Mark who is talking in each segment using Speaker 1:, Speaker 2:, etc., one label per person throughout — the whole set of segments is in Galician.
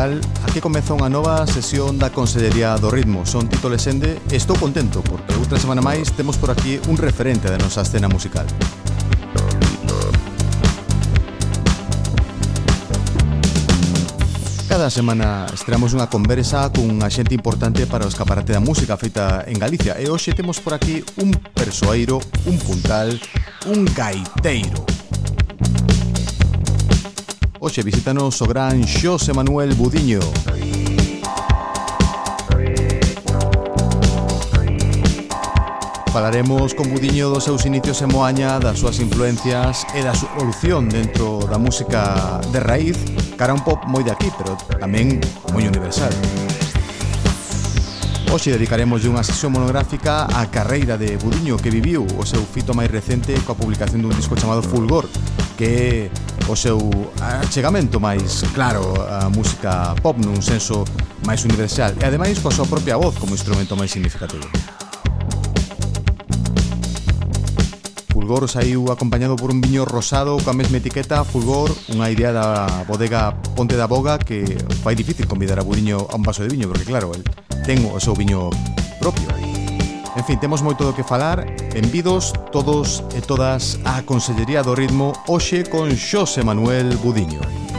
Speaker 1: Natal, aquí comeza unha nova sesión da Consellería do Ritmo. Son Tito Lesende e estou contento porque outra semana máis temos por aquí un referente da nosa escena musical. Cada semana estreamos unha conversa cun xente importante para o escaparate da música feita en Galicia e hoxe temos por aquí un persoeiro, un puntal, un gaiteiro. Oxe, visítanos o gran Xosé Manuel Budiño. Falaremos con Budiño dos seus inicios en Moaña, das súas influencias e da súa evolución dentro da música de raíz cara un pop moi de aquí, pero tamén moi universal. Hoxe dedicaremos unha sesión monográfica á carreira de Budiño que viviu o seu fito máis recente coa publicación dun disco chamado Fulgor, que é o seu eh, achegamento máis claro a música pop nun senso máis universal e ademais coa súa propia voz como instrumento máis significativo. Fulgor saiu acompañado por un viño rosado coa mesma etiqueta Fulgor, unha idea da bodega Ponte da Boga que fai difícil convidar a Budiño a un vaso de viño porque claro, el ten o seu viño propio e En fin, temos moito do que falar. Benvidos todos e todas á Consellería do Ritmo hoxe con Xosé Manuel Budiño.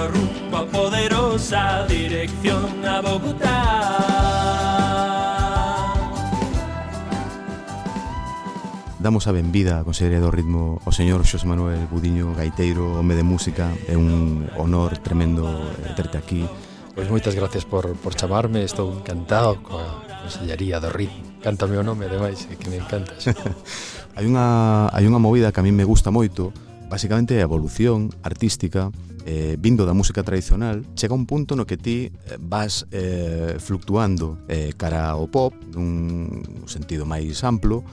Speaker 1: pero rumbo a poderosa dirección a Bogotá. Damos a benvida a Consellería do Ritmo o señor Xos Manuel Budiño Gaiteiro, home de música. É un honor tremendo eh, terte aquí.
Speaker 2: Pois moitas gracias por, por chamarme, estou encantado coa Consellería do Ritmo. Canta o meu nome, ademais, que me encanta.
Speaker 1: hai, unha, hai unha movida que a mí me gusta moito, basicamente a evolución artística
Speaker 3: eh, vindo da música tradicional, chega un punto no que ti eh, vas eh, fluctuando eh, cara ao pop nun sentido máis amplo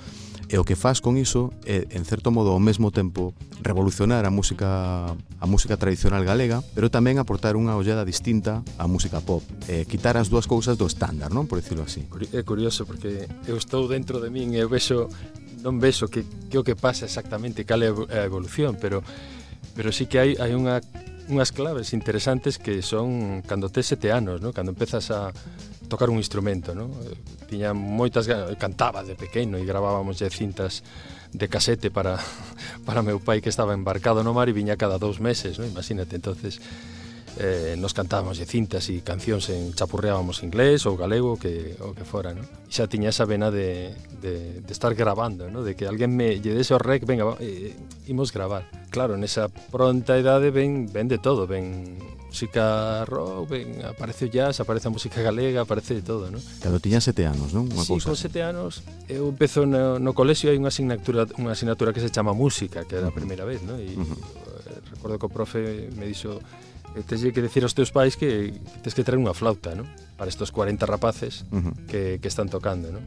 Speaker 3: e o que faz con iso é en certo modo ao mesmo tempo revolucionar a música a música tradicional galega, pero tamén aportar unha ollada distinta á música pop, eh, quitar as dúas cousas do estándar, non, por decirlo así.
Speaker 2: É curioso porque eu estou dentro de min e eu vexo non vexo que que o que pasa exactamente cal é a evolución, pero pero sí que hai hai unha unhas claves interesantes que son cando tes sete anos, no? cando empezas a tocar un instrumento, no? Tiña moitas cantaba de pequeno e gravábamos de cintas de casete para para meu pai que estaba embarcado no mar e viña cada dous meses, no? Imagínate, entonces eh, nos cantábamos de cintas e cancións en chapurreábamos inglés ou galego que o que fora, non? E xa tiña esa vena de, de, de estar grabando, non? De que alguén me lle dese o rec, venga, eh, imos gravar. Claro, nesa pronta idade ven, ven de todo, ven música rock, ven, aparece o jazz, aparece a música galega, aparece de todo, non?
Speaker 3: Cando tiña sete anos, non?
Speaker 2: Unha sí, cousa. con sete anos, eu empezo no, no colexio, hai unha asignatura, unha asignatura que se chama música, que era a primeira vez, non? E uh -huh. recordo que o profe me dixo Eh, e que decir aos teus pais que, que tes que traer unha flauta, ¿no? Para estos 40 rapaces uh -huh. que, que están tocando, ¿no?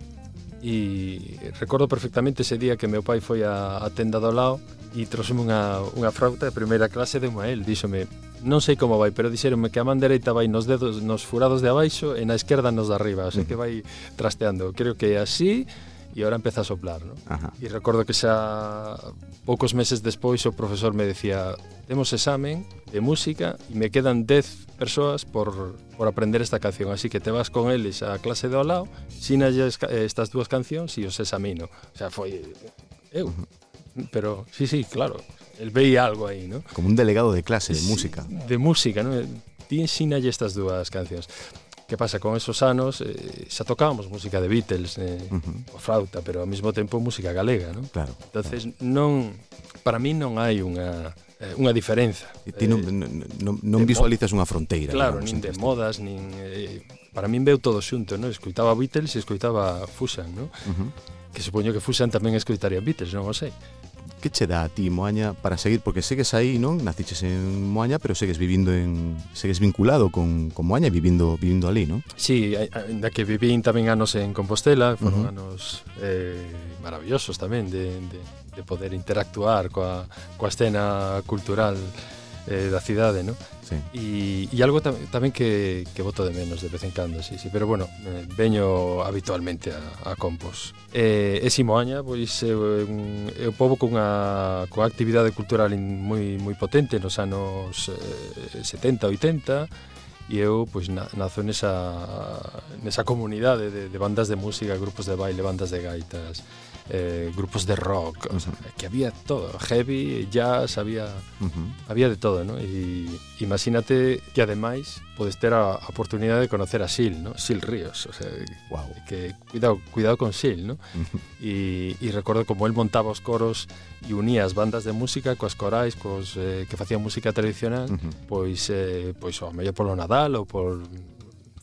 Speaker 2: E recordo perfectamente ese día que meu pai foi a, a tenda do lado e trouxeme unha, unha flauta de primeira clase de Mael. Díxome, non sei como vai, pero dixeronme que a man dereita vai nos dedos nos furados de abaixo e na esquerda nos de arriba, o sea que vai trasteando. Creo que así e ahora empeza a soplar, ¿no? Ajá. E recordo que xa poucos meses despois o profesor me decía temos examen de música e me quedan 10 persoas por, por aprender esta canción, así que te vas con eles á clase do lado, sinalles estas dúas cancións e os examino. O sea, foi eh, eu. Pero sí, sí, claro, el veía algo aí, ¿no?
Speaker 3: Como un delegado de clase de sí, música.
Speaker 2: De música, ¿no? Ti ensinalle estas dúas cancións que pasa con esos anos eh, xa tocábamos música de Beatles eh, uh -huh. o flauta, pero ao mesmo tempo música galega, non?
Speaker 3: Claro.
Speaker 2: Entonces claro. non para mí non hai unha eh, unha diferenza.
Speaker 3: E ti non, eh, non, non visualizas unha fronteira.
Speaker 2: Claro, nin de modas, nin eh, para min veu todo xunto, non? Escoitaba Beatles e escoitaba Fusan, non? Uh -huh. Que supoño que Fusan tamén escoitaría Beatles, non o sei.
Speaker 3: Que che dá a ti, Moaña, para seguir? Porque segues aí, non? Naciches en Moaña, pero segues vivindo en... Segues vinculado con, con Moaña e vivindo, vivindo ali, non?
Speaker 2: Sí, ainda que vivín tamén anos en Compostela, foron uh -huh. anos eh, maravillosos tamén de, de, de poder interactuar coa, coa escena cultural eh, da cidade, non?
Speaker 3: Sí.
Speaker 2: E, e algo tam tamén que, que voto de menos de vez en cando, sí, sí. Pero bueno, eh, veño habitualmente a, a Compos. Eh, e Simoaña, pois, é, un, é un pobo cunha, cunha actividade cultural moi, moi potente nos anos eh, 70, 80, e eu pois na, nazo nesa nesa comunidade de, de bandas de música, grupos de baile, bandas de gaitas eh, grupos de rock, o sea, que había todo, heavy, jazz, había, uh -huh. había de todo, ¿no? Y imagínate que ademais podes ter a, oportunidade de conocer a Sil, ¿no? Sil Ríos, o sea,
Speaker 3: wow.
Speaker 2: que cuidado, cuidado con Sil, ¿no? Uh -huh. e, e recordo como el montaba os coros e unía as bandas de música coas corais, cos eh, que facían música tradicional, uh -huh. pois eh, pois o mellor polo Nadal ou por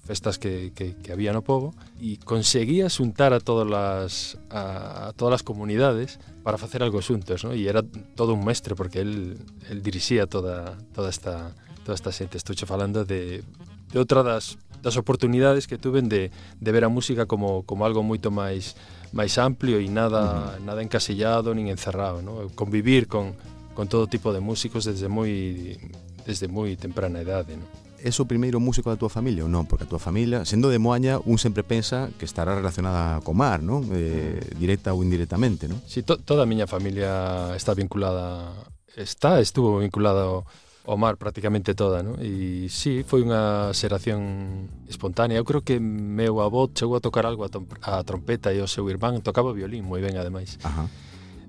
Speaker 2: festas que, que, que había no pobo e conseguía xuntar a todas as a, a todas as comunidades para facer algo xuntos, ¿no? E era todo un mestre porque el, el dirixía toda toda esta toda esta xente. Estou falando de de outra das das oportunidades que tuven de, de ver a música como, como algo moito máis máis amplio e nada uh -huh. nada encasillado nin encerrado, ¿no? convivir con, con todo tipo de músicos desde moi desde moi temprana idade. ¿no?
Speaker 3: es o primeiro músico da túa familia ou non? Porque a túa familia, sendo de Moaña, un sempre pensa que estará relacionada co mar, non? Eh, directa ou indirectamente, non?
Speaker 2: Si, sí, to toda a miña familia está vinculada está, estuvo vinculada ao, ao mar prácticamente toda, non? E si, sí, foi unha xeración espontánea. Eu creo que meu avó chegou a tocar algo a, a trompeta e o seu irmán tocaba violín moi ben, ademais.
Speaker 3: Ajá.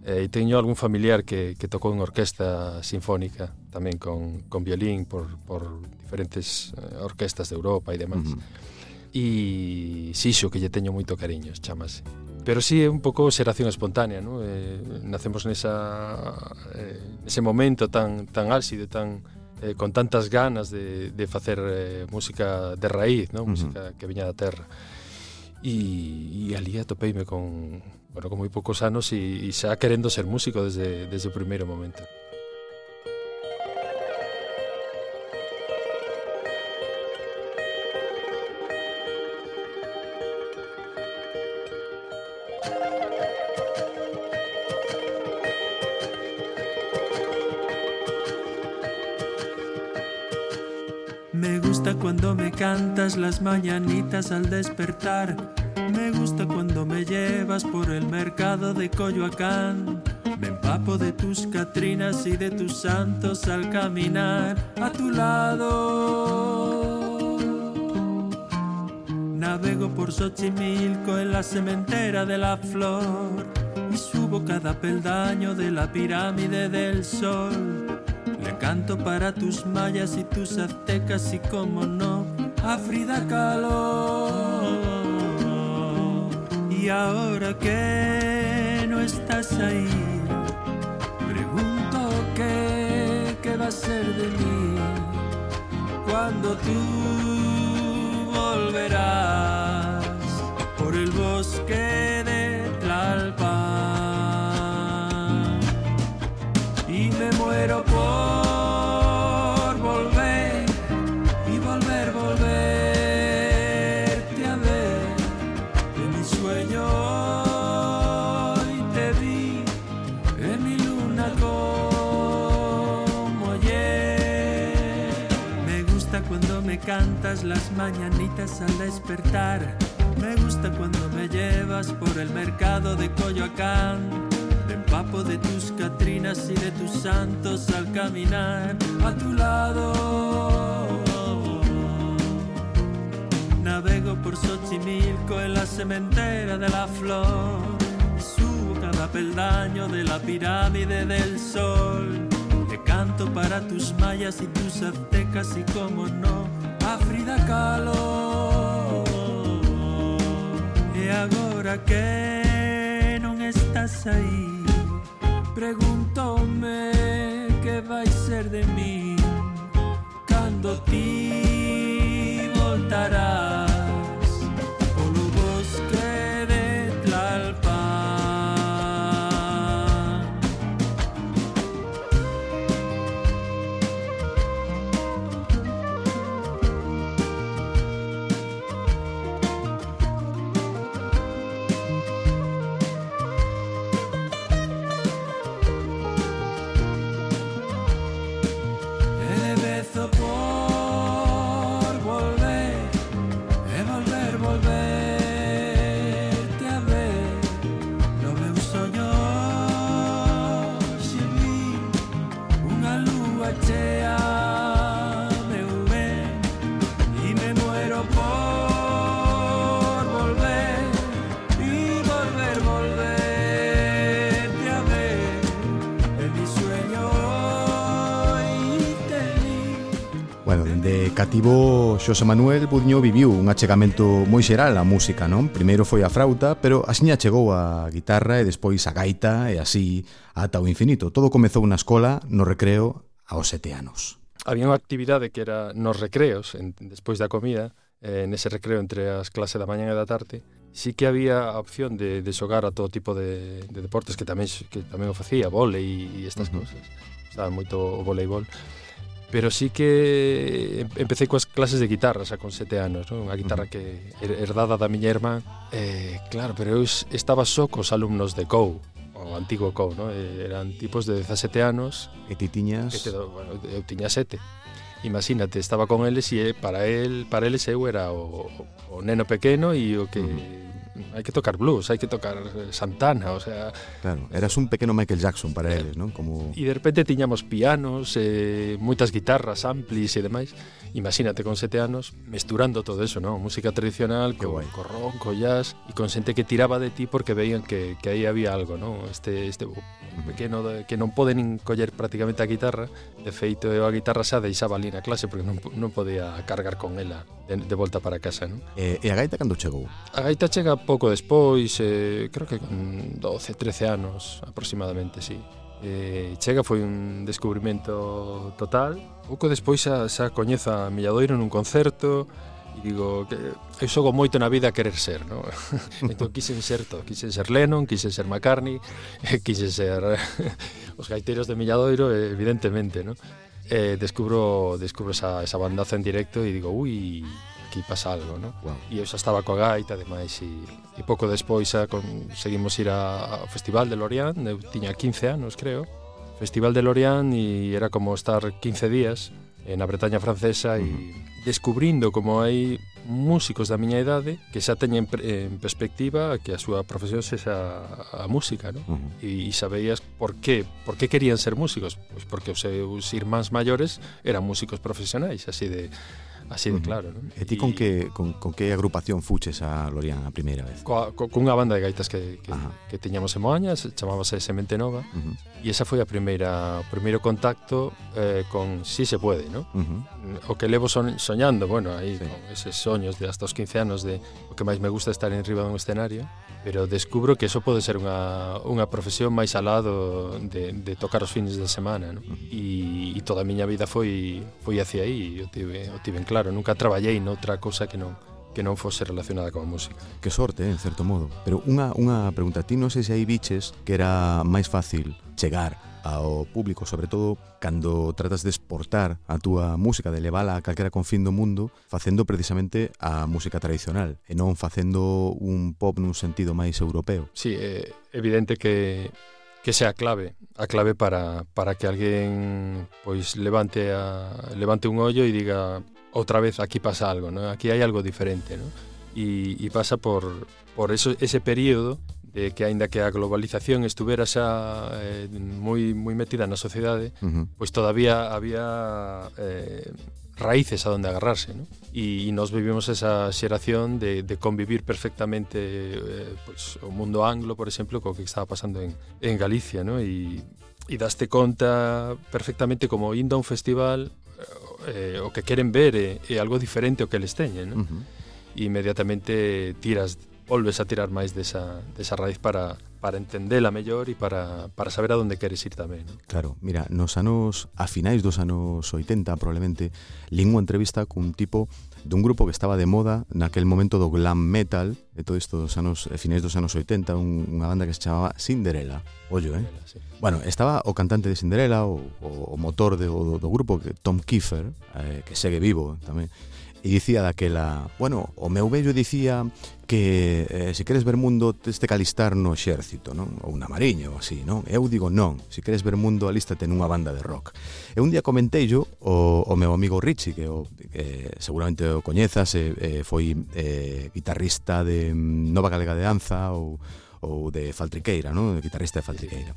Speaker 2: Eh, e teño algún familiar que, que tocou en orquesta sinfónica tamén con, con violín por, por diferentes eh, orquestas de Europa e demás. Uh -huh. E Sixo, que lle teño moito cariño, chamase. Pero sí, é un pouco xeración espontánea, ¿no? eh, nacemos nesa, eh, nese momento tan, tan álxido, tan, eh, con tantas ganas de, de facer eh, música de raíz, ¿no? música uh -huh. que viña da terra. E, e ali atopeime con, bueno, con moi poucos anos e, e xa querendo ser músico desde, desde o primeiro momento.
Speaker 1: Las mañanitas al despertar. Me gusta cuando me llevas por el mercado de Coyoacán. Me empapo de tus Catrinas y de tus santos al caminar a tu lado. Navego por Xochimilco en la cementera de la flor y subo cada peldaño de la pirámide del sol. Le canto para tus mayas y tus aztecas y como no, a Frida Kahlo. Y ahora que no estás ahí, pregunto qué, qué va a ser de mí cuando tú volverás por el bosque sueño y te vi en mi luna como ayer. Me gusta cuando me cantas las mañanitas al despertar. Me gusta cuando me llevas por el mercado de Coyoacán. Me empapo de tus Catrinas y de tus santos al caminar. A tu lado. Navego por Xochimilco en la cementera de la flor. Subo cada peldaño de la pirámide del sol. Le canto para tus mayas y tus aztecas y como no, a Frida Kahlo. E agora que non estás aí Pregúntome que vai ser de mí Cando ti voltarás
Speaker 3: Bueno, dende cativo Xosé Manuel Budiño viviu un achegamento moi xeral á música, non? Primeiro foi a frauta, pero asiña chegou a guitarra e despois a gaita e así ata o infinito. Todo comezou na escola, no recreo, aos sete anos.
Speaker 2: Había unha actividade que era nos recreos, en, despois da comida, eh, nese recreo entre as clases da mañan e da tarde, sí que había a opción de, de xogar a todo tipo de, de deportes que tamén que tamén o facía, vole e, e
Speaker 3: estas
Speaker 2: uh -huh. cousas. Estaba moito o voleibol pero sí que empecé coas clases de guitarra, xa con sete anos, non? unha guitarra que herdada da miña irmá. Eh, claro, pero eu estaba só cos alumnos de COU, o antigo COU, non? Eh, eran tipos de 17 anos.
Speaker 3: E ti tiñas?
Speaker 2: E te, bueno, eu tiña sete. Imagínate, estaba con eles e eh, para el, para eles eu era o, o neno pequeno e o que uh -huh Mm. hay que tocar blues, hay que tocar eh, Santana, o sea...
Speaker 3: Claro, eras un pequeno Michael Jackson para eles, non? Como...
Speaker 2: E de repente tiñamos pianos, eh, moitas guitarras, amplis e demais. Imagínate con sete anos mesturando todo eso, non? Música tradicional, co, co rock, co jazz, e con xente que tiraba de ti porque veían que, que aí había algo, non? Este, este uh -huh. pequeno de, que non pode nin coller prácticamente a guitarra. De feito, eu a guitarra xa deixaba ali na clase porque non, non podía cargar con ela de, de volta para casa, non?
Speaker 3: E, eh, e a gaita cando chegou?
Speaker 2: A gaita chega pouco despois, eh, creo que con 12, 13 anos aproximadamente, sí. Eh, chega foi un descubrimento total. Pouco despois xa, xa coñezo a Milladoiro nun concerto e digo que eu xogo moito na vida a querer ser, no? entón quixen ser todo, quixen ser Lennon, quixen ser McCartney, eh, quixen ser os gaiteros de Milladoiro, evidentemente, no? Eh, descubro descubro esa, esa bandaza en directo e digo, ui, que pasa algo, no?
Speaker 3: Wow.
Speaker 2: E eu xa estaba coa gaita, ademais, e, e pouco despois xa conseguimos ir a, ao Festival de Lorient, eu tiña 15 anos, creo, Festival de Lorient, e era como estar 15 días na Bretaña francesa e uh -huh. descubrindo como hai músicos da miña idade que xa teñen en perspectiva que a súa profesión sexa a música, non?
Speaker 3: Uh -huh.
Speaker 2: E, e sabeías por qué, por que querían ser músicos? Pois porque os seus irmáns maiores eran músicos profesionais, así de Así de claro, non?
Speaker 3: E ti con que con, con que agrupación fuches a Lorian a primeira vez?
Speaker 2: Coa, co, cunha banda de gaitas que, que,
Speaker 3: Ajá.
Speaker 2: que teñamos en Moaña, chamábase Semente Nova,
Speaker 3: uh -huh.
Speaker 2: e esa foi a primeira o primeiro contacto eh, con Si sí se pode, ¿no?
Speaker 3: Uh -huh.
Speaker 2: O que levo son, soñando, bueno, aí
Speaker 3: sí.
Speaker 2: con eses soños de hasta os 15 anos de o que máis me gusta estar en riba dun escenario, pero descubro que eso pode ser unha, unha profesión máis alado de, de tocar os fines de semana, ¿no? E, e toda a miña vida foi foi hacia aí, eu tive, eu tive en claro claro, nunca traballei noutra cousa que non que non fose relacionada coa música.
Speaker 3: Que sorte, en certo modo. Pero unha, unha pregunta, ti non sei se hai biches que era máis fácil chegar ao público, sobre todo cando tratas de exportar a túa música, de levala a calquera confín do mundo, facendo precisamente a música tradicional, e non facendo un pop nun sentido máis europeo.
Speaker 2: Sí, é evidente que que sea a clave, a clave para, para que alguén pois levante a, levante un ollo e diga outra vez aquí pasa algo, ¿no? Aquí hai algo diferente, ¿no? E, e pasa por por eso ese período de que aínda que a globalización estuvera xa eh, moi moi metida na sociedade,
Speaker 3: Uh -huh.
Speaker 2: pois todavía había eh, raíces a donde agarrarse, ¿no? Y, y nos vivimos esa xeración de, de convivir perfectamente eh, pues, o mundo anglo, por exemplo, co que estaba pasando en, en Galicia, ¿no? Y, e daste conta perfectamente como indo a un festival eh, o que queren ver é, é algo diferente ao que eles teñen, non?
Speaker 3: Uh -huh.
Speaker 2: E inmediatamente tiras volves a tirar máis desa, desa raíz para, para entendela mellor e para, para saber a onde queres ir tamén. ¿no?
Speaker 3: Claro, mira, nos anos, a finais dos anos 80 probablemente, lín unha entrevista cun tipo dun grupo que estaba de moda naquel momento do glam metal e todo isto dos anos, eh, finais dos anos 80 un, unha banda que se chamaba Cinderella ollo, eh?
Speaker 2: Cinderella, sí.
Speaker 3: bueno, estaba o cantante de Cinderella o, o, o motor de, o, do, do grupo que Tom Kiefer eh, que segue vivo tamén e dicía daquela, bueno, o meu vello dicía que eh, se queres ver mundo tes de calistar no exército, non? Ou na mariña ou así, non? Eu digo non, se queres ver mundo alístate nunha banda de rock. E un día comentei yo o, o meu amigo Richie, que o, eh, seguramente o coñezas, eh, eh, foi eh, guitarrista de mm, Nova Galega de Danza ou, ou de Faltriqueira, non? Guitarrista de Faltriqueira.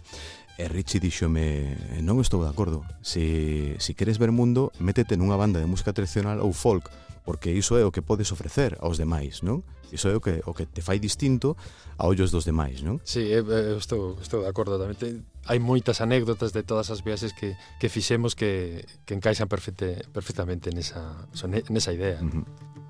Speaker 3: E Richie díxome, non estou de acordo, se, se queres ver mundo, métete nunha banda de música tradicional ou folk, porque iso é o que podes ofrecer aos demais, non? Iso é o que o que te fai distinto a ollos dos demais, non?
Speaker 2: Sí, eu estou, estou de acordo tamén. Te, hai moitas anécdotas de todas as viaxes que, que fixemos que, que encaixan perfecte, perfectamente nesa, nesa idea.
Speaker 3: Uh -huh.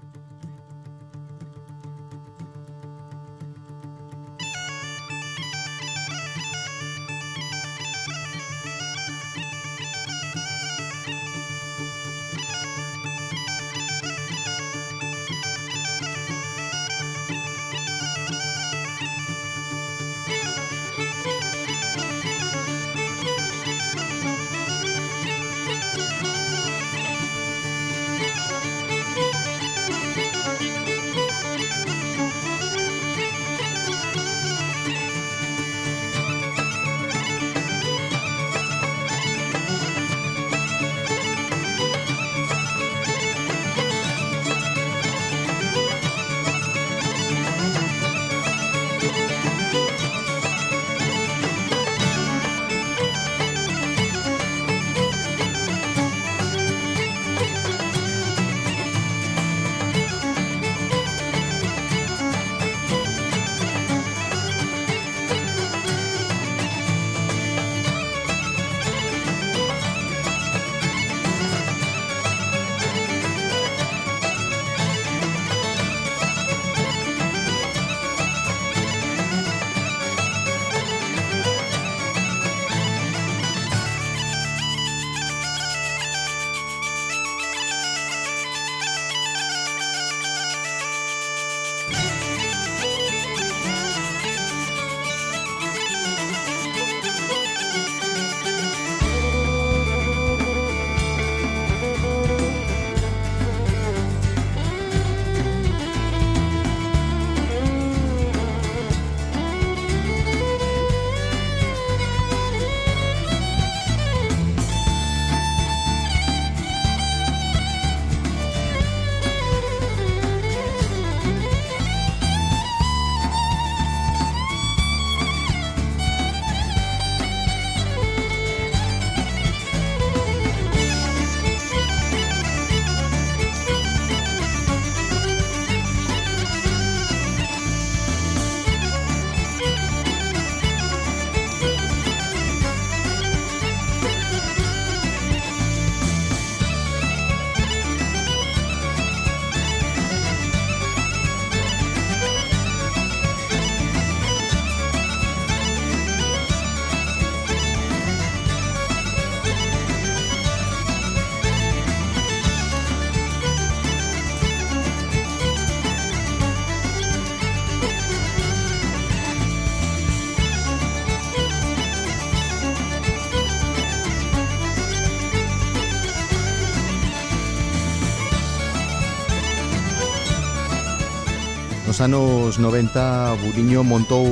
Speaker 3: anos 90 Buriño montou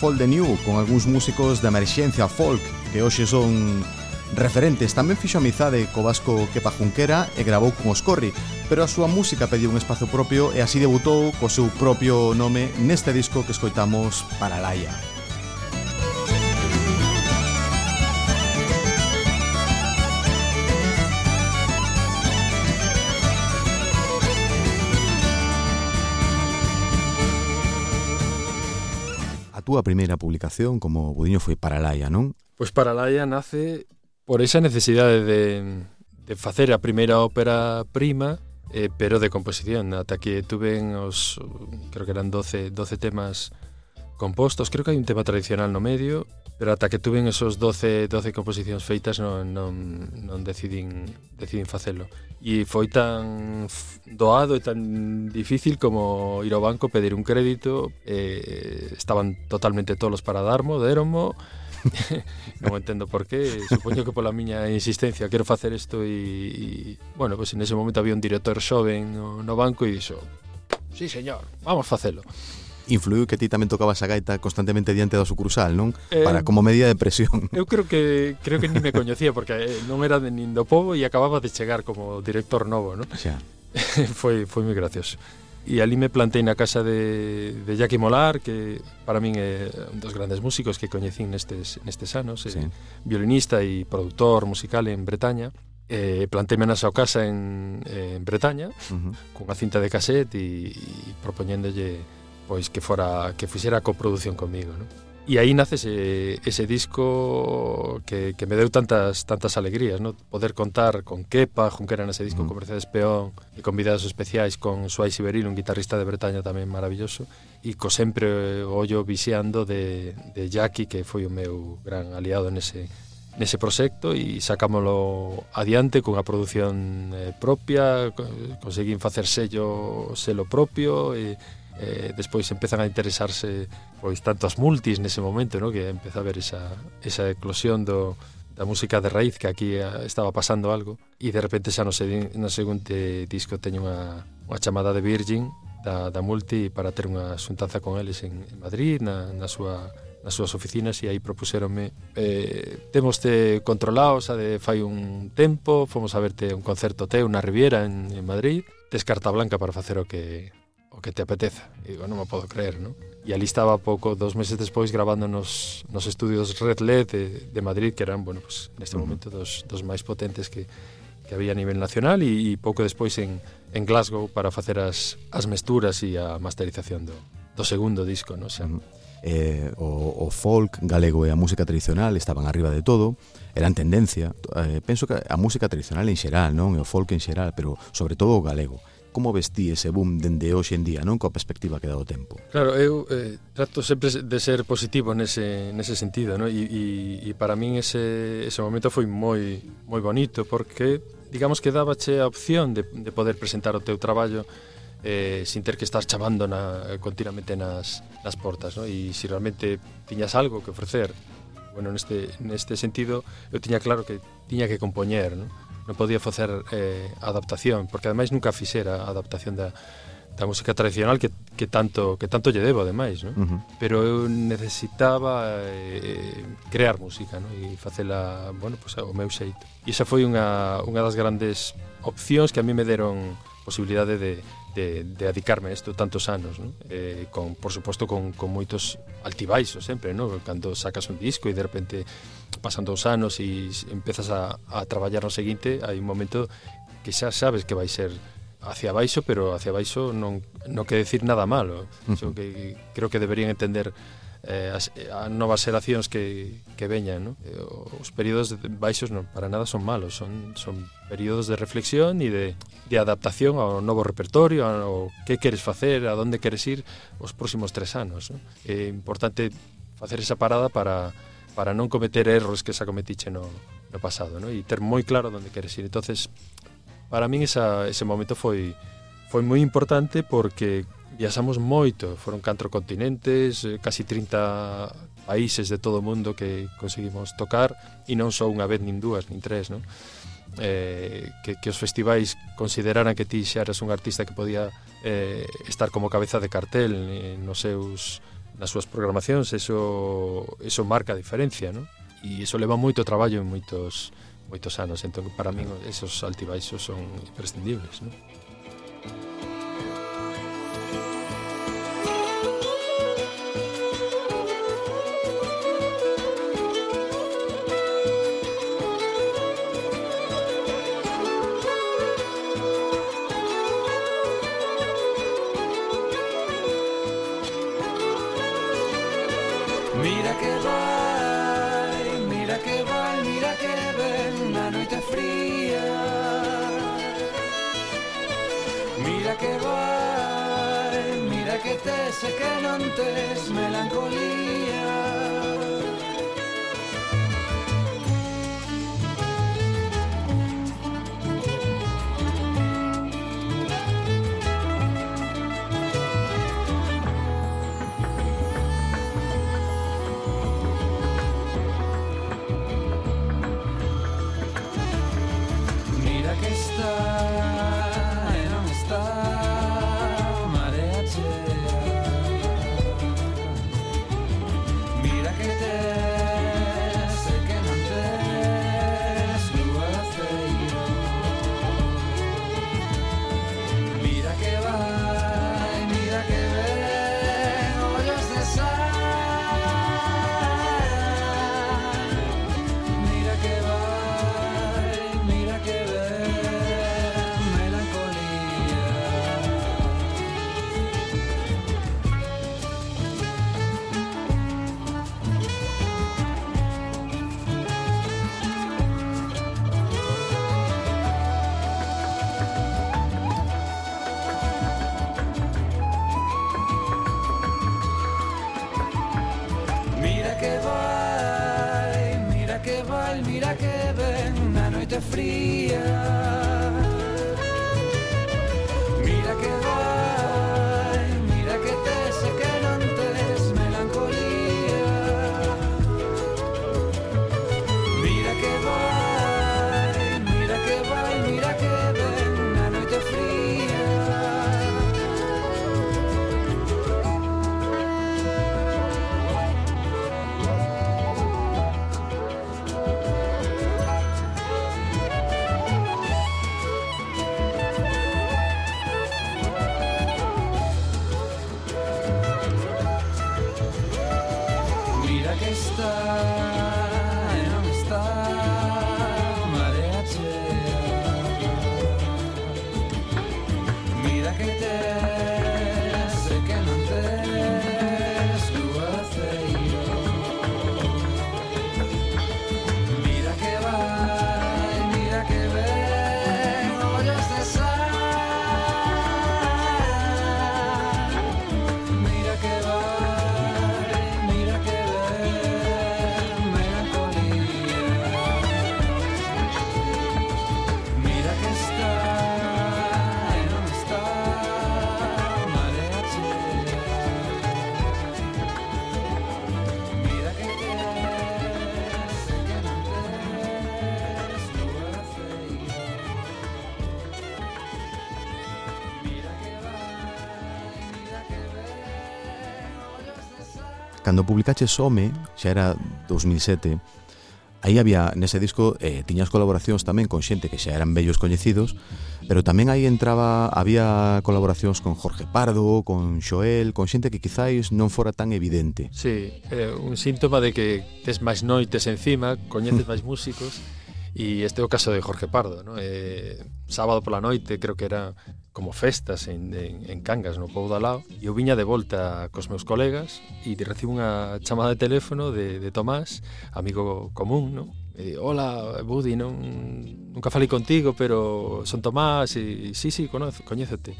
Speaker 3: Fall the New con algúns músicos da emerxencia folk que hoxe son referentes. Tamén fixo amizade co vasco Kepa Junquera e grabou con os Corri, pero a súa música pediu un espazo propio e así debutou co seu propio nome neste disco que escoitamos para Laia. túa primeira publicación como Budiño foi Paralaia, non?
Speaker 2: Pois Paralaia nace por esa necesidade de, de facer a primeira ópera prima eh, pero de composición, ata que tuven os creo que eran 12 12 temas compostos, creo que hai un tema tradicional no medio pero ata que tuven esos 12 12 composicións feitas non non non decidín decidín facelo. E foi tan doado e tan difícil como ir ao banco pedir un crédito, eh, estaban totalmente tolos para darmo, deronmo non entendo por qué, supoño que pola miña insistencia quero facer isto e, e bueno, pois pues en ese momento había un director xoven no, no banco e dixo, "Sí, señor, vamos facelo."
Speaker 3: influiu que ti tamén tocabas a gaita constantemente diante da sucursal, non? Eh, Para como medida de presión.
Speaker 2: Eu creo que creo que ni me coñecía porque eh, non era de nin do povo e acababa de chegar como director novo, non?
Speaker 3: Xa.
Speaker 2: foi foi moi gracioso. E ali me plantei na casa de, de Jackie Molar, que para min é un dos grandes músicos que coñecín nestes, nestes anos, eh, sí. eh, violinista e produtor musical en Bretaña. Eh, planteime na súa casa en, en Bretaña, uh -huh. cunha cinta de cassette e, e propoñéndolle pois que fora que fixera a coprodución comigo, non? E aí nace ese, ese disco que, que me deu tantas tantas alegrías, no? Poder contar con Kepa, Junquera nese disco, mm. con Mercedes Peón, e convidados especiais con Suai Siberil, un guitarrista de Bretaña tamén maravilloso, e co sempre o ollo vixeando de, de Jackie, que foi o meu gran aliado nese, nese proxecto e sacámolo adiante cunha produción eh, propia, conseguín facer sello selo propio e eh, despois empezan a interesarse pois tanto as multis nese momento, no? que empeza a ver esa, esa eclosión do, da música de raíz que aquí eh, estaba pasando algo e de repente xa no, se, no seguinte disco teño unha, unha chamada de Virgin da, da Multi para ter unha xuntanza con eles en, en Madrid na, na súa nas súas oficinas e aí propuseronme eh, temos te controlado a de fai un tempo fomos a verte un concerto teu na Riviera en, en Madrid tes carta blanca para facer o que o que te apeteza. E digo, non me podo creer, non? E ali estaba pouco, dos meses despois, grabando nos, nos estudios Red LED de, de Madrid, que eran, bueno, pues, neste uh -huh. momento dos, dos máis potentes que, que había a nivel nacional e, e pouco despois en, en Glasgow para facer as, as mesturas e a masterización do, do segundo disco, non? Xa, uh -huh.
Speaker 3: Eh, o, o folk galego e a música tradicional estaban arriba de todo eran tendencia eh, penso que a música tradicional en xeral non e o folk en xeral pero sobre todo o galego como vestí ese boom dende hoxe en día, non coa perspectiva que dá o tempo?
Speaker 2: Claro, eu eh, trato sempre de ser positivo nese, nese sentido, non? E, e, e para min ese, ese momento foi moi moi bonito porque digamos que dábache a opción de, de poder presentar o teu traballo eh, sin ter que estar chamando na, continuamente nas, nas portas, non? E se realmente tiñas algo que ofrecer, bueno, neste, neste sentido eu tiña claro que tiña que compoñer, non? non podía facer eh, adaptación, porque ademais nunca fixera a adaptación da, da música tradicional que, que tanto que tanto lle debo ademais, non? Uh -huh. Pero eu necesitaba eh, crear música, non? E facela, bueno, pues, ao meu xeito. E esa foi unha, unha das grandes opcións que a mí me deron posibilidade de, de de, de dedicarme a isto tantos anos, non? Eh, con, por suposto, con, con moitos altibaixos sempre, non? Cando sacas un disco e de repente pasan dous anos e empezas a, a traballar no seguinte, hai un momento que xa sabes que vai ser hacia baixo, pero hacia baixo non, non que decir nada malo. Uh -huh. Que, creo que deberían entender eh, as, eh, as novas xeracións que, que veñan no? Eh, os períodos baixos non, para nada son malos son, son períodos de reflexión e de, de adaptación ao novo repertorio ao que queres facer, a onde queres ir os próximos tres anos no? é importante facer esa parada para, para non cometer erros que xa cometiche no, no pasado no? e ter moi claro onde queres ir entonces para min esa, ese momento foi foi moi importante porque viaxamos moito, foron catro continentes, eh, casi 30 países de todo o mundo que conseguimos tocar e non só unha vez nin dúas, nin tres, non? Eh, que, que os festivais consideraran que ti xa eras un artista que podía eh, estar como cabeza de cartel eh, nos seus nas súas programacións, eso eso marca a diferencia, non? E iso leva moito traballo en moitos moitos anos, entón para min esos altibaixos son imprescindibles,
Speaker 4: non? tes e que non tes melancolía. fria.
Speaker 3: cando publicaches Home, xa era 2007, Aí había, nese disco, eh, tiñas colaboracións tamén con xente que xa eran bellos coñecidos, pero tamén aí entraba, había colaboracións con Jorge Pardo, con Xoel, con xente que quizáis non fora tan evidente.
Speaker 2: Sí, eh, un síntoma de que tes máis noites encima, coñeces máis músicos, E este é o caso de Jorge Pardo, ¿no? eh, sábado pola noite, creo que era como festas en, en, en Cangas, no Pou da Lao, e eu viña de volta cos meus colegas e recibo unha chamada de teléfono de, de Tomás, amigo común, ¿no? E di, hola, Budi, non, nunca falei contigo, pero son Tomás, e, sí, sí, conozo, coñézote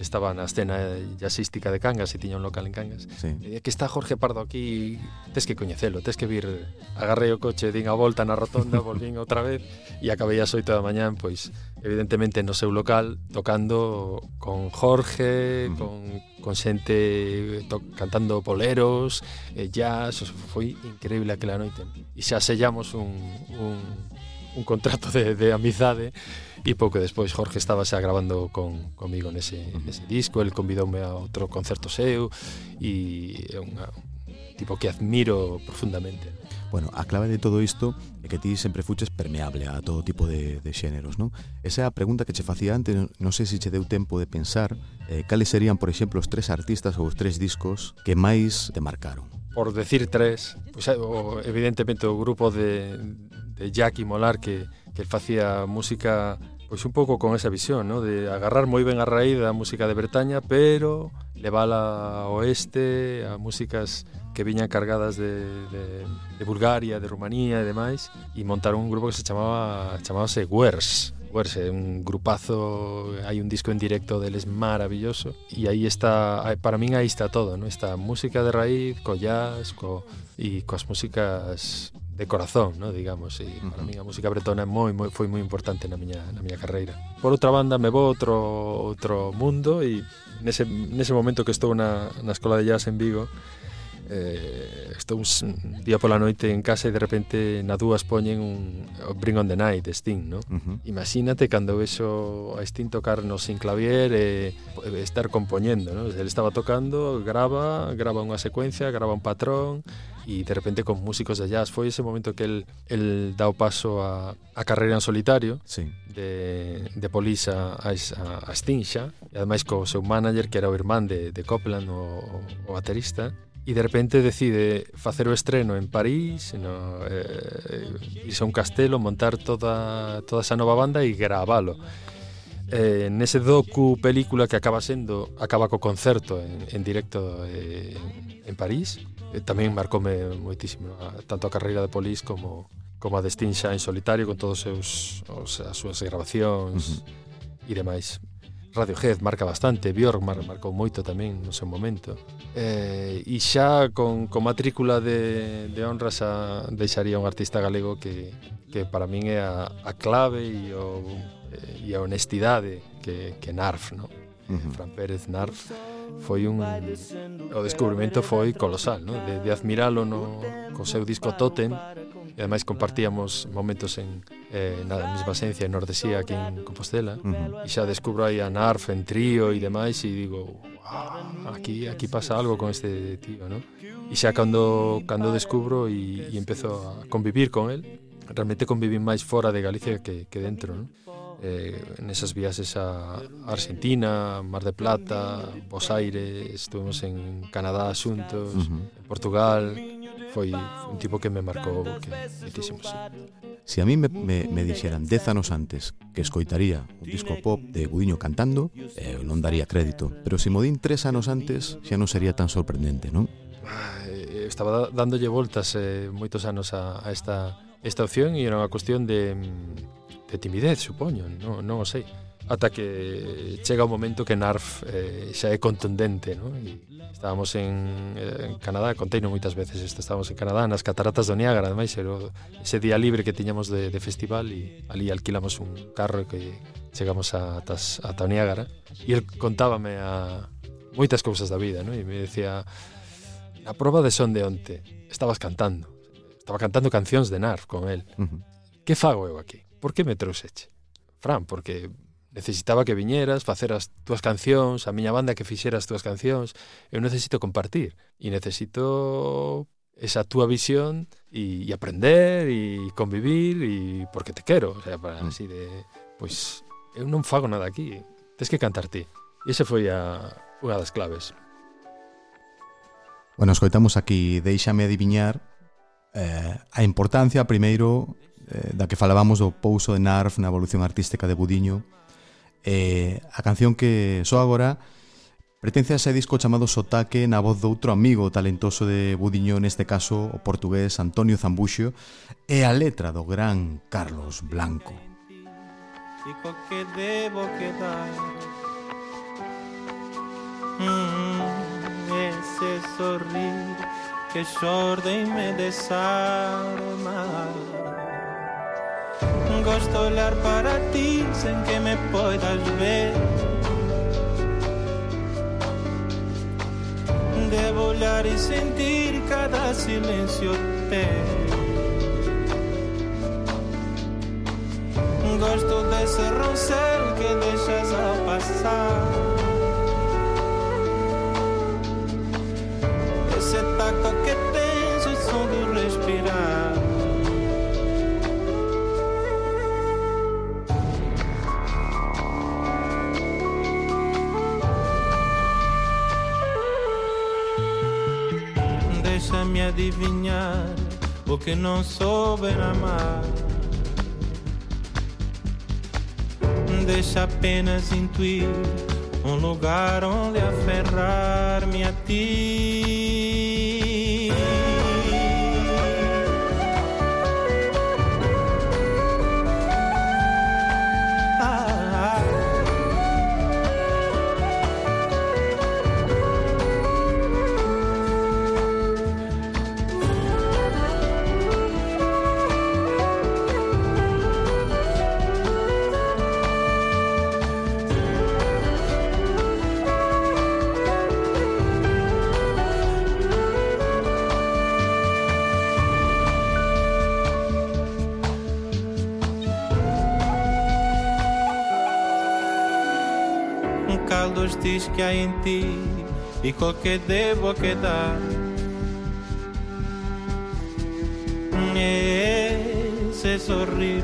Speaker 2: estaba na escena jazzística de Cangas e tiña un local en Cangas.
Speaker 3: Sí.
Speaker 2: E que está Jorge Pardo aquí, tes que coñecelo, tes que vir. Agarrei o coche, din a volta na rotonda, volvín outra vez e acabei as 8 da mañán, pois evidentemente no seu local tocando con Jorge,
Speaker 3: uh -huh.
Speaker 2: con con xente to, cantando boleros, eh, jazz, foi increíble aquela noite. E xa sellamos un un un contrato de de amizade E pouco despois Jorge estaba xa grabando con, comigo nese, nese disco, el convidoume a outro concerto seu e é unha, tipo que admiro profundamente.
Speaker 3: Bueno, a clave de todo isto é que ti sempre fuches permeable a todo tipo de, de xéneros, non? Esa é a pregunta que che facía antes, non sei se che deu tempo de pensar eh, cales serían, por exemplo, os tres artistas ou os tres discos que máis te marcaron.
Speaker 2: Por decir tres, pues, o, evidentemente o grupo de, de Jack y Molar que, que facía música pois un pouco con esa visión, ¿no? de agarrar moi ben a raíz da música de Bretaña, pero levala ao oeste, a músicas que viñan cargadas de, de, de Bulgaria, de Rumanía e demais, e montaron un grupo que se chamaba chamábase Wers, Wers é un grupazo, hai un disco en directo deles maravilloso e aí está, para min aí está todo, ¿no? Está música de raíz, co jazz, co e coas músicas de corazón, no? digamos, e para min a música bretona é moi, moi foi moi importante na miña na miña carreira. Por outra banda me vou outro outro mundo e nese nese momento que estou na na escola de jazz en Vigo, eh, estou un día pola noite en casa e de repente na dúas poñen un Bring on the Night de Sting, no? Uh -huh. Imagínate cando vexo a Sting tocar no sin clavier e eh, estar compoñendo, no? Ele estaba tocando, grava, grava unha secuencia, grava un patrón e de repente con músicos de jazz foi ese momento que el, el dá o paso a, a carreira en solitario
Speaker 3: sí.
Speaker 2: de, de Polisa a, a, a Sting xa e ademais co seu manager que era o irmán de, de Copland o, o baterista e de repente decide facer o estreno en París, no, eh, irse a un castelo, montar toda, toda esa nova banda e gravalo. Eh, nese docu película que acaba sendo acaba co concerto en, en directo eh, en París eh, tamén marcoume moitísimo tanto a carreira de Polis como como a de Sting en solitario con todos os seus os, as súas grabacións uh -huh. e demais Radiohead marca bastante, Bjork marcou moito tamén no seu momento. Eh, e xa con, con matrícula de, de honra xa deixaría un artista galego que, que para min é a, a clave e, o, eh, e a honestidade que, que Narf, no? Uh -huh. Fran Pérez Narf foi un o descubrimento foi colosal, no? de, de admiralo no co seu disco Totem E ademais compartíamos momentos en eh, na mesma esencia en Nordesía aquí en Compostela uh -huh. e xa descubro aí a Narf en trío e demais e digo ah, aquí aquí pasa algo con este tío ¿no? e xa cando, cando descubro e, e empezo a convivir con él realmente conviví máis fora de Galicia que, que dentro ¿no? eh, nesas viaxes a Argentina, Mar de Plata, Bos Aires, estuvimos en Canadá asuntos, uh -huh. Portugal, foi un tipo que me marcou que dixemos. Se
Speaker 3: si a mí me, me, me dixeran dez anos antes que escoitaría un disco pop de Gudiño cantando, eh, non daría crédito. Pero se si mo din tres anos antes, xa non sería tan sorprendente, non?
Speaker 2: Ah, eh, eh, estaba dándolle voltas eh, moitos anos a, a esta, esta opción e era unha cuestión de, mm, de timidez, supoño, non, non o sei ata que chega o momento que NARF eh, xa é contundente ¿no? E estábamos en, eh, en Canadá conteino moitas veces isto, estábamos en Canadá nas cataratas do Niágara ademais era ese día libre que tiñamos de, de festival e ali alquilamos un carro que chegamos a, tas, a Niágara e el contábame a moitas cousas da vida ¿no? e me decía a proba de son de onte estabas cantando estaba cantando cancións de NARF con el uh -huh. que fago eu aquí? por que me trouxeche? Fran, porque necesitaba que viñeras, facer as túas cancións, a miña banda que fixera as túas cancións. Eu necesito compartir e necesito esa túa visión e, e aprender e convivir e porque te quero, o sea, para mm. así de pois eu non fago nada aquí, tes que cantar ti. E ese foi a unha das claves.
Speaker 3: Bueno, escoitamos aquí Deixame adiviñar eh, a importancia primeiro eh, da que falábamos do pouso de Narf na evolución artística de Budiño Eh, a canción que só agora pertence a ese disco chamado Sotaque na voz de outro amigo talentoso de Budiño, neste caso o portugués Antonio Zambuxo, e a letra do gran Carlos Blanco. Dico que debo quedar mm, Ese sorrir que xorde e me desarma Gosto olhar para ti sem que me poidas ver. Devo olhar e sentir cada silêncio teu.
Speaker 5: desse roncel que deixas ao passar. O que não souber amar. Deixa apenas intuir um lugar onde aferrar-me a ti. feliz que há em ti y con que debo quedar. Ese sorrir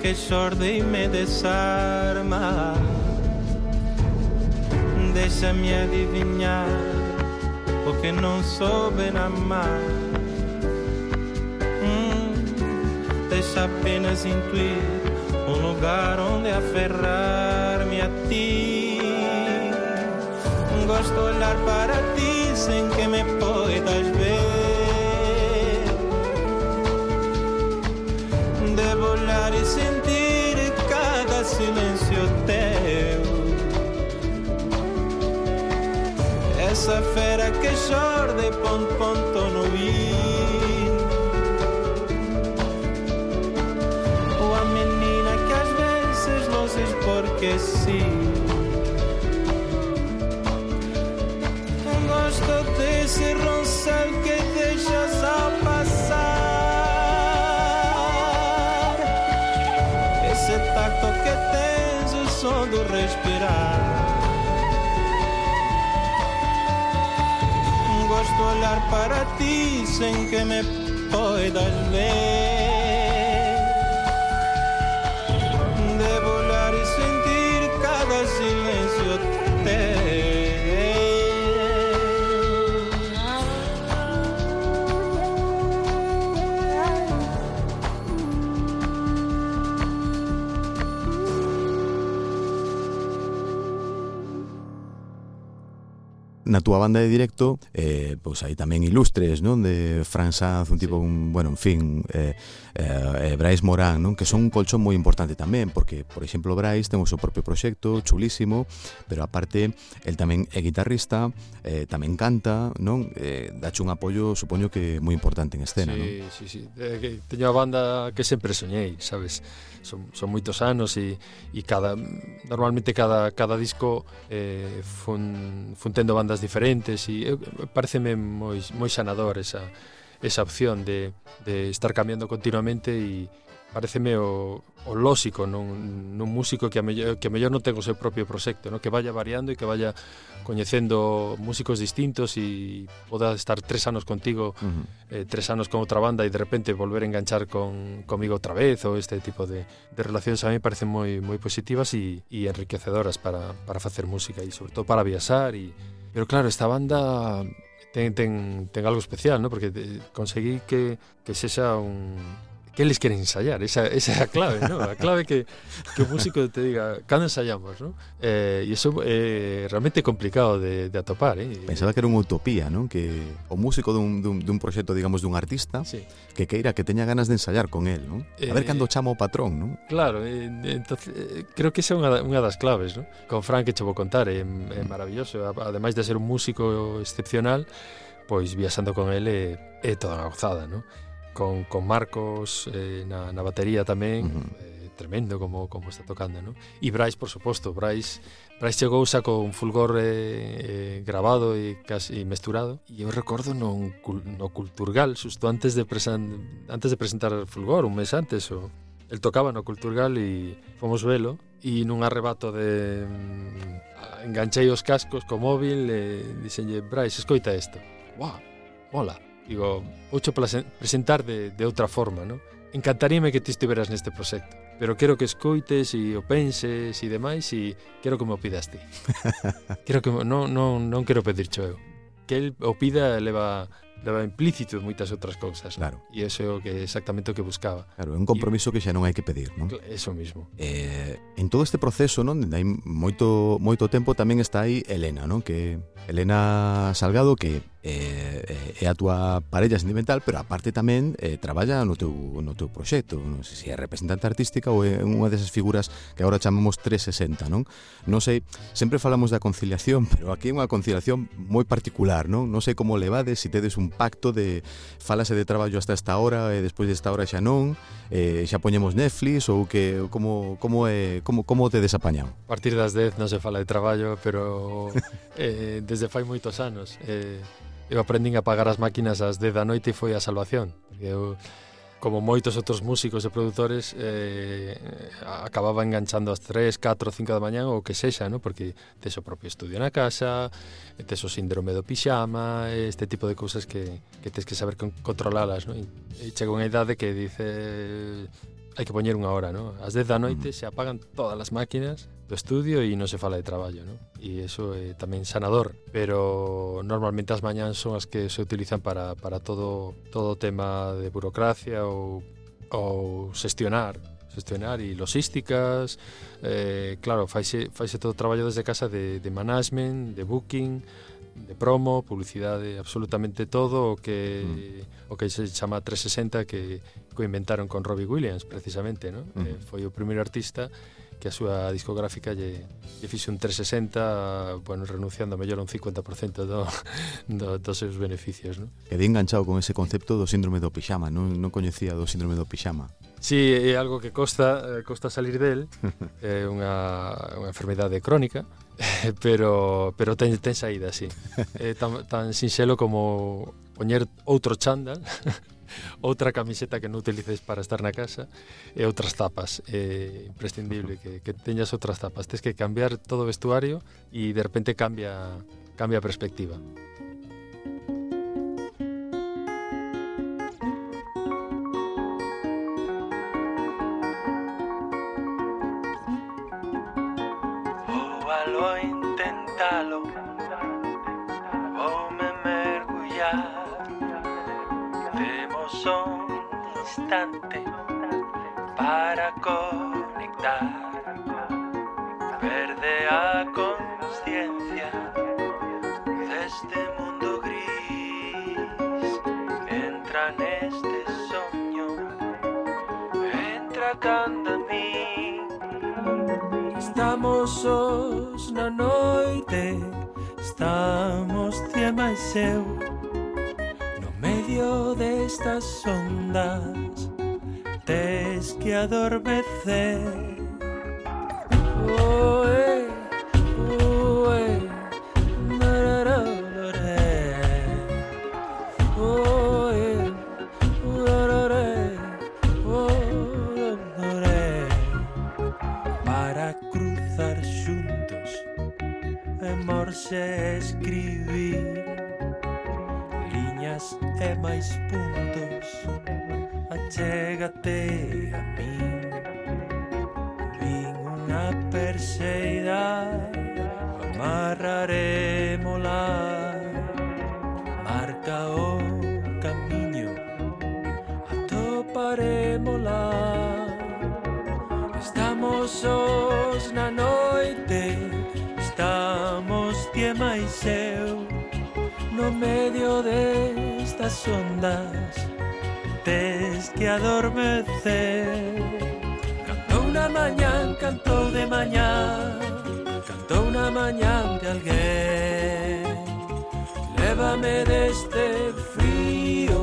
Speaker 5: que sorde y me desarma, déjame adivinhar o que no soube amar. Hum, deixa apenas intuir um lugar onde aferrar-me a ti. Gosto de olhar para ti sem que me poidas ver. Devo olhar e sentir cada silêncio teu. Essa fera que chora de ponto ponto no ir. Ou a menina que às vezes luzes porque sim. Roncel que deixas ao passar. Esse tacto que tens o som do respirar. Gosto olhar para ti sem que me poidas ver.
Speaker 3: túa banda de directo, eh, pois aí tamén ilustres, non? De Fran Sanz, un tipo, un, bueno, en fin, eh, Eh, eh, Brais Morán, non? Que son un colchón moi importante tamén, porque, por exemplo, Brais ten o seu propio proxecto, chulísimo, pero aparte, el tamén é guitarrista, eh, tamén canta, non? Eh, dache un apoio, supoño que moi importante en escena, sí, non?
Speaker 2: Sí, sí, eh, que teño a banda que sempre soñei, sabes? Son, son moitos anos e, e cada normalmente cada, cada disco eh, fun, fun tendo bandas diferentes e eh, pareceme moi, moi sanador esa, esa opción de, de estar cambiando continuamente e pareceme o, o lóxico nun, nun músico que a mellor, que a mellor non ten o seu propio proxecto, no? que vaya variando e que vaya coñecendo músicos distintos e poda estar tres anos contigo,
Speaker 3: uh -huh.
Speaker 2: eh, tres anos con outra banda e de repente volver a enganchar con, comigo outra vez ou este tipo de, de relacións a mí parecen moi moi positivas e, e enriquecedoras para, para facer música e sobre todo para viaxar e Pero claro, esta banda ten, ten, ten algo especial, ¿no? porque conseguí que, que sexa un, que eles queren ensayar, esa, esa é a clave, ¿no? a clave que, que o músico te diga, cando ensayamos, ¿no? eh, e iso é eh, realmente complicado de, de atopar. Eh?
Speaker 3: Pensaba que era unha utopía, non? que o músico dun, dun, dun proxecto, digamos, dun artista,
Speaker 2: sí.
Speaker 3: que queira que teña ganas de ensayar con él, non? a ver
Speaker 2: eh,
Speaker 3: cando chama o patrón. Non?
Speaker 2: Claro, eh, entonces, eh, creo que esa é unha, unha das claves. ¿no? Con Frank, que che vou contar, é, é maravilloso, ademais de ser un músico excepcional, pois viaxando con ele eh, é toda unha gozada, non? con, con Marcos eh, na, na batería tamén,
Speaker 3: uh -huh.
Speaker 2: eh, tremendo como como está tocando, ¿no? E Brais, por suposto, Brais Brais chegou xa con fulgor eh, eh, grabado e casi mesturado e eu recordo non, no Culturgal xusto antes de presan, antes de presentar Fulgor, un mes antes o el tocaba no Culturgal e fomos velo e nun arrebato de mm, enganchei os cascos co móvil e dixenlle Brais, escoita isto. Wow, mola digo, oucho presentar de, de outra forma, non? Encantaríame que ti estiveras neste proxecto, pero quero que escoites e o penses e demais e quero que me o pidas ti. quero que non, non, non quero pedircho eu. Que el o pida leva leva implícito moitas outras cousas.
Speaker 3: Claro.
Speaker 2: E ese é o que exactamente o que buscaba.
Speaker 3: Claro, é un compromiso e, que xa non hai que pedir, non?
Speaker 2: Eso mismo.
Speaker 3: Eh, en todo este proceso, non, hai moito moito tempo tamén está aí Elena, non? Que Elena Salgado que Eh, eh, é a túa parella sentimental, pero aparte tamén eh, traballa no teu, no teu proxecto, non sei se é representante artística ou é unha desas figuras que agora chamamos 360, non? Non sei, sempre falamos da conciliación, pero aquí é unha conciliación moi particular, non? Non sei como levades, se tedes un pacto de falase de traballo hasta esta hora e despois desta hora xa non, eh, xa poñemos Netflix ou que como como é como como te desapañado.
Speaker 2: A partir das 10 non se fala de traballo, pero eh, desde fai moitos anos eh, eu aprendín a pagar as máquinas ás 10 da noite e foi a salvación. Porque eu, como moitos outros músicos e produtores, eh, acababa enganchando ás 3, 4, 5 da mañán ou que sexa, no? porque tes o propio estudio na casa, tes o síndrome do pixama, este tipo de cousas que, que tes que saber controlalas. No? E, e chega unha idade que dice hai que poñer unha hora, no? Ás 10 da noite se apagan todas as máquinas do estudio e non se fala de traballo, non? E iso é eh, tamén sanador, pero normalmente as mañán son as que se utilizan para, para todo todo o tema de burocracia ou, ou xestionar xestionar e logísticas eh, claro, faise, faise todo o traballo desde casa de, de management, de booking de promo, publicidade, absolutamente todo o que mm. o que se chama 360 que co inventaron con Robbie Williams precisamente, ¿no? Mm. Eh, foi o primeiro artista que a súa discográfica lle, lle fixe un 360, bueno, renunciando mellor un 50% do, do, dos seus beneficios. ¿no?
Speaker 3: Quedé enganchado con ese concepto do síndrome do pixama, non, non coñecía do síndrome do pixama.
Speaker 2: Sí, é algo que costa, eh, costa salir del, é unha, unha enfermedade crónica, pero, pero ten, ten saída, sí. É tan, tan sinxelo como poñer outro chándal outra camiseta que non utilices para estar na casa e outras tapas. É imprescindible que, que teñas outras tapas. Tens que cambiar todo o vestuario e de repente cambia, cambia a perspectiva.
Speaker 1: myself no medio de estas ondas tienes que adormecer. Oh, na perseira amarrarémola marca o camiño atoparémola estamos sós na noite estamos tie máis eu no medio destas ondas tes que adormecer mañán, cantou de mañán, cantou na mañán de alguén. Lévame deste frío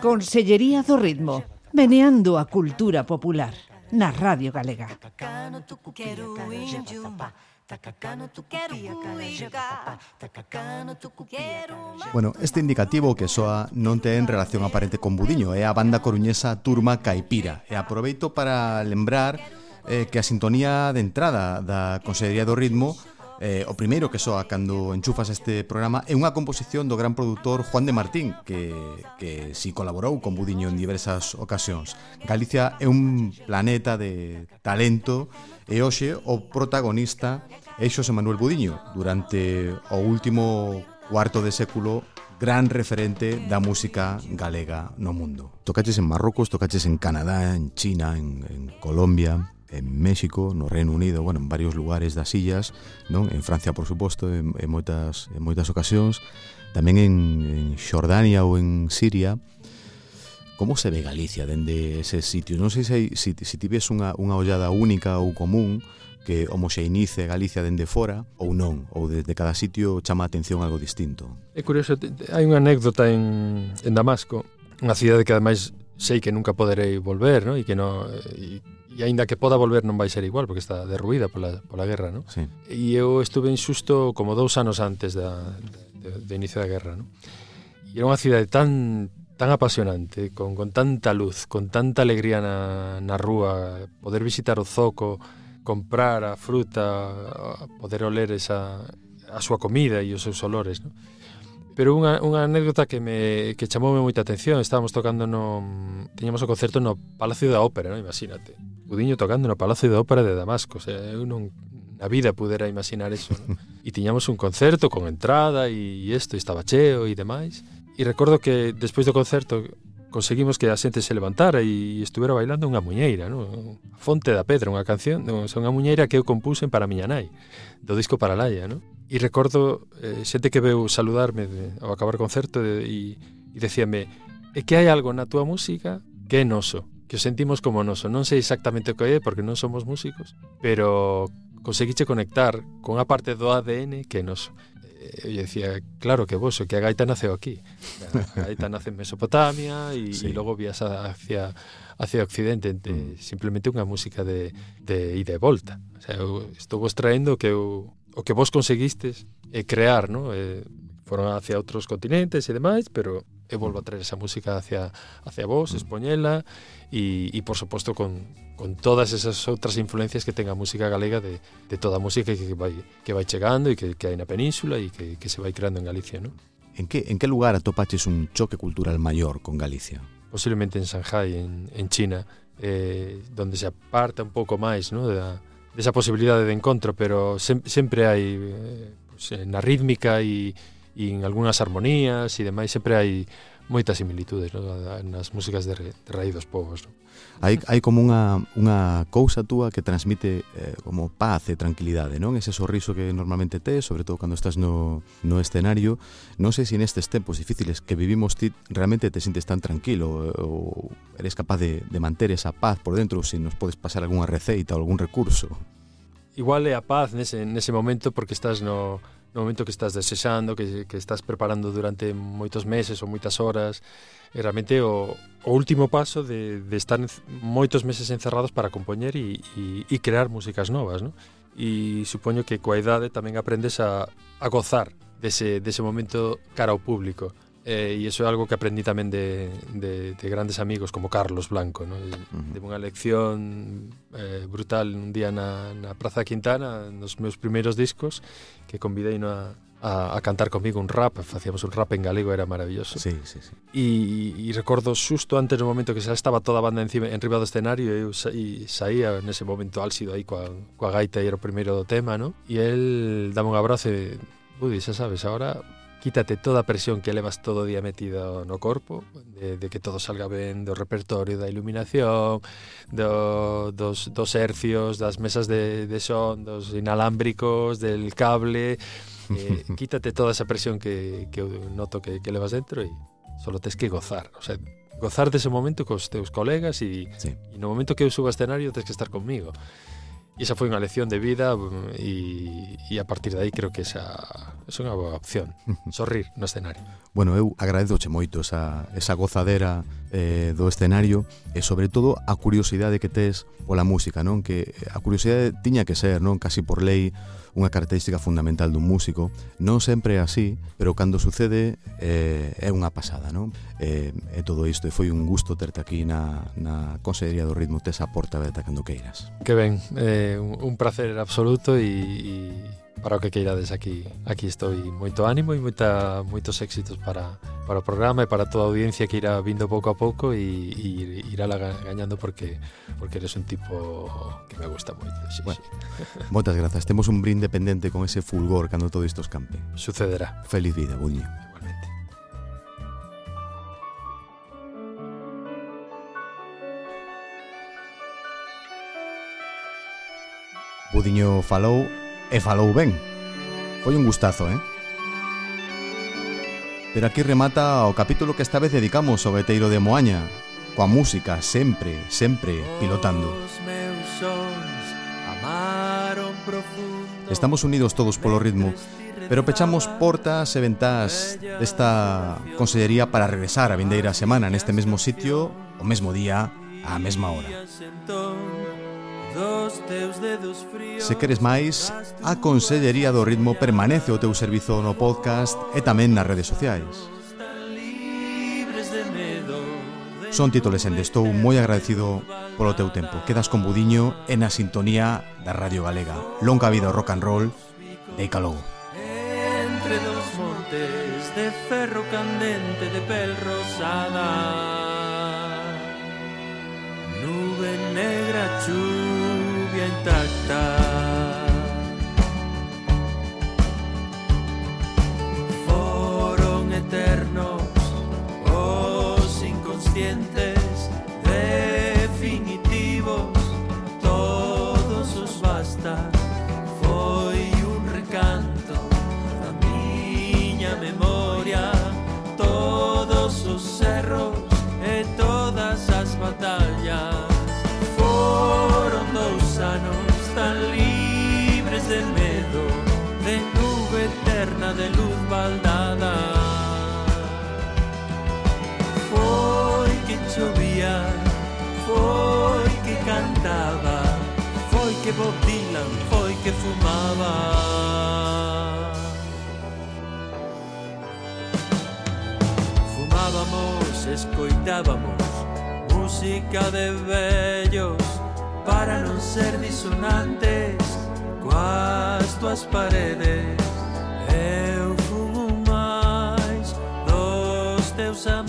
Speaker 6: Consellería do Ritmo, meneando a cultura popular na Radio Galega.
Speaker 3: Bueno, este indicativo que soa non ten relación aparente con Budiño, é a banda coruñesa Turma Caipira. E aproveito para lembrar eh, que a sintonía de entrada da Consellería do Ritmo eh, o primeiro que soa cando enchufas este programa é unha composición do gran produtor Juan de Martín que, que si colaborou con Budiño en diversas ocasións Galicia é un planeta de talento e hoxe o protagonista é Xosé Manuel Budiño durante o último cuarto de século gran referente da música galega no mundo. Tocaches en Marrocos, tocaches en Canadá, en China, en, en Colombia, en México, no Reino Unido, bueno, en varios lugares das illas, non? En Francia, por suposto, en, en moitas en moitas ocasións, tamén en, en Xordania ou en Siria. Como se ve Galicia dende ese sitio? Non sei se hai, si, si tives unha, unha ollada única ou común que homoxeinice Galicia dende fora ou non, ou desde cada sitio chama a atención algo distinto.
Speaker 2: É curioso, hai unha anécdota en, en Damasco, unha cidade que ademais sei que nunca poderei volver, ¿no? E que no e e aínda que poda volver non vai ser igual porque está derruída pola, pola guerra, ¿no?
Speaker 3: Sí.
Speaker 2: E eu estuve en Xusto como dous anos antes da, de, de inicio da guerra, ¿no? E era unha cidade tan tan apasionante, con, con tanta luz, con tanta alegría na, na rúa, poder visitar o zoco, comprar a fruta, poder oler esa, a súa comida e os seus olores, ¿no? Pero unha, unha anécdota que me que chamoume moita atención, estábamos tocando no tiñamos o concerto no Palacio da Ópera, non imagínate. Budiño tocando no Palacio da Ópera de Damasco, o sea, eu non na vida pudera imaginar eso. ¿no? e tiñamos un concerto con entrada e isto, estaba cheo e demais. E recordo que despois do concerto conseguimos que a xente se levantara e estuvera bailando unha muñeira, ¿no? A Fonte da Pedra, unha canción, non, unha muñeira que eu compuxen para a miña nai, do disco Paralaya, ¿no? E recordo eh, xente que veu saludarme de, ao acabar o concerto de, e, e decíame é que hai algo na túa música que é noso, que o sentimos como noso. Non sei exactamente o que é, porque non somos músicos, pero conseguiche conectar con a parte do ADN que é noso. E eu decía, claro que vos, que a gaita naceu aquí. A gaita nace en Mesopotamia e,
Speaker 3: sí.
Speaker 2: e logo vías hacia hacia Occidente
Speaker 3: mm.
Speaker 2: simplemente unha música de, de ida e volta. O sea, eu estou vos traendo que eu o que vos conseguistes é crear, ¿no? Eh, foron hacia outros continentes e demais, pero eu volvo a traer esa música hacia, hacia vos, mm. expoñela e, e por suposto con, con todas esas outras influencias que ten a música galega de, de toda a música que vai, que vai chegando e que, que hai na península e que, que se vai creando en Galicia, ¿no?
Speaker 3: En que, en que lugar atopaches un choque cultural maior con Galicia?
Speaker 2: Posiblemente en Shanghai, en, en China, eh, donde se aparta un pouco máis ¿no? da, desa posibilidade de encontro, pero sem, sempre hai eh, pues, na rítmica e, e en algunhas armonías e demais sempre hai moitas similitudes no? nas músicas de, re, de raíz dos povos. No?
Speaker 3: Hai, hai como unha, unha cousa túa que transmite eh, como paz e tranquilidade, non? Ese sorriso que normalmente tes, sobre todo cando estás no, no escenario. Non sei se nestes tempos difíciles que vivimos ti realmente te sintes tan tranquilo ou eres capaz de, de manter esa paz por dentro se nos podes pasar algunha receita ou algún recurso.
Speaker 2: Igual é a paz nese, nese momento porque estás no, no momento que estás desexando, que, que estás preparando durante moitos meses ou moitas horas, e realmente o, o último paso de, de estar moitos meses encerrados para compoñer e, e, e crear músicas novas, non? E supoño que coa idade tamén aprendes a, a gozar dese, dese momento cara ao público.
Speaker 7: Eh, e iso é algo que aprendí tamén de, de, de grandes amigos como Carlos Blanco, ¿no? Uh -huh. De unha lección eh, brutal un día na, na Praza Quintana, nos meus primeiros discos, que convidei a, a, a cantar comigo un rap, facíamos un rap en galego, era maravilloso.
Speaker 3: Sí, sí, sí.
Speaker 7: E, e recordo susto antes no momento que xa estaba toda a banda encima, enriba do escenario e eu sa, e saía nese momento álxido aí coa, coa gaita e era o primeiro do tema, ¿no? E el dame un abrazo e, Budi, xa sabes, agora quítate toda a presión que levas todo o día metido no corpo, de, de que todo salga ben do repertorio, da iluminación, do, dos, dos hercios, das mesas de, de son, dos inalámbricos, del cable... Eh, quítate toda esa presión que, que noto que, que levas dentro e solo tens que gozar. O sea, gozar dese momento cos teus colegas e,
Speaker 3: sí.
Speaker 7: e no momento que eu suba escenario tens que estar conmigo. E esa foi unha lección de vida mm, e, e a partir de aí creo que esa, esa é unha boa opción, sorrir no escenario.
Speaker 3: Bueno, eu agradezoche moito esa, esa gozadera eh, do escenario e sobre todo a curiosidade que tes pola música, non? Que a curiosidade tiña que ser, non? Casi por lei unha característica fundamental dun músico. Non sempre é así, pero cando sucede eh, é unha pasada, non? Eh, e todo isto, e foi un gusto terte aquí na, na Consellería do Ritmo Tesa Porta Beta cando queiras.
Speaker 7: Que ben, eh, un placer absoluto e, e para o que queirades aquí aquí estou moito ánimo e moita moitos éxitos para para o programa e para toda a audiencia que irá vindo pouco a pouco e, e irá gañando porque porque eres un tipo que me gusta moito. Sí,
Speaker 3: bueno,
Speaker 7: sí.
Speaker 3: Moitas grazas. Temos un brinde pendente con ese fulgor cando todo isto escampe.
Speaker 7: Sucederá.
Speaker 3: Feliz vida, Buño.
Speaker 7: Igualmente.
Speaker 3: Budiño falou e falou ben. Foi un gustazo, eh? Pero aquí remata o capítulo que esta vez dedicamos ao veteiro de Moaña, coa música sempre, sempre pilotando. Estamos unidos todos polo ritmo, pero pechamos portas e ventás desta consellería para regresar a vindeira semana neste mesmo sitio, o mesmo día, á mesma hora. Se queres máis, a Consellería do Ritmo permanece o teu servizo no podcast e tamén nas redes sociais. Son títulos en estou moi agradecido polo teu tempo. Quedas con Budiño en a sintonía da Radio Galega. Longa vida ao rock and roll. Deica logo.
Speaker 2: está. Bob Dylan, foi que fumaba. Fumábamos, escoitábamos Música de vellos Para non ser disonantes. Coas tuas paredes Eu fumo máis Dos teus amores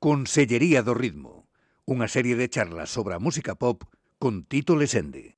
Speaker 8: Consellería do Ritmo, unha serie de charlas sobre a música pop con Tito Lesende.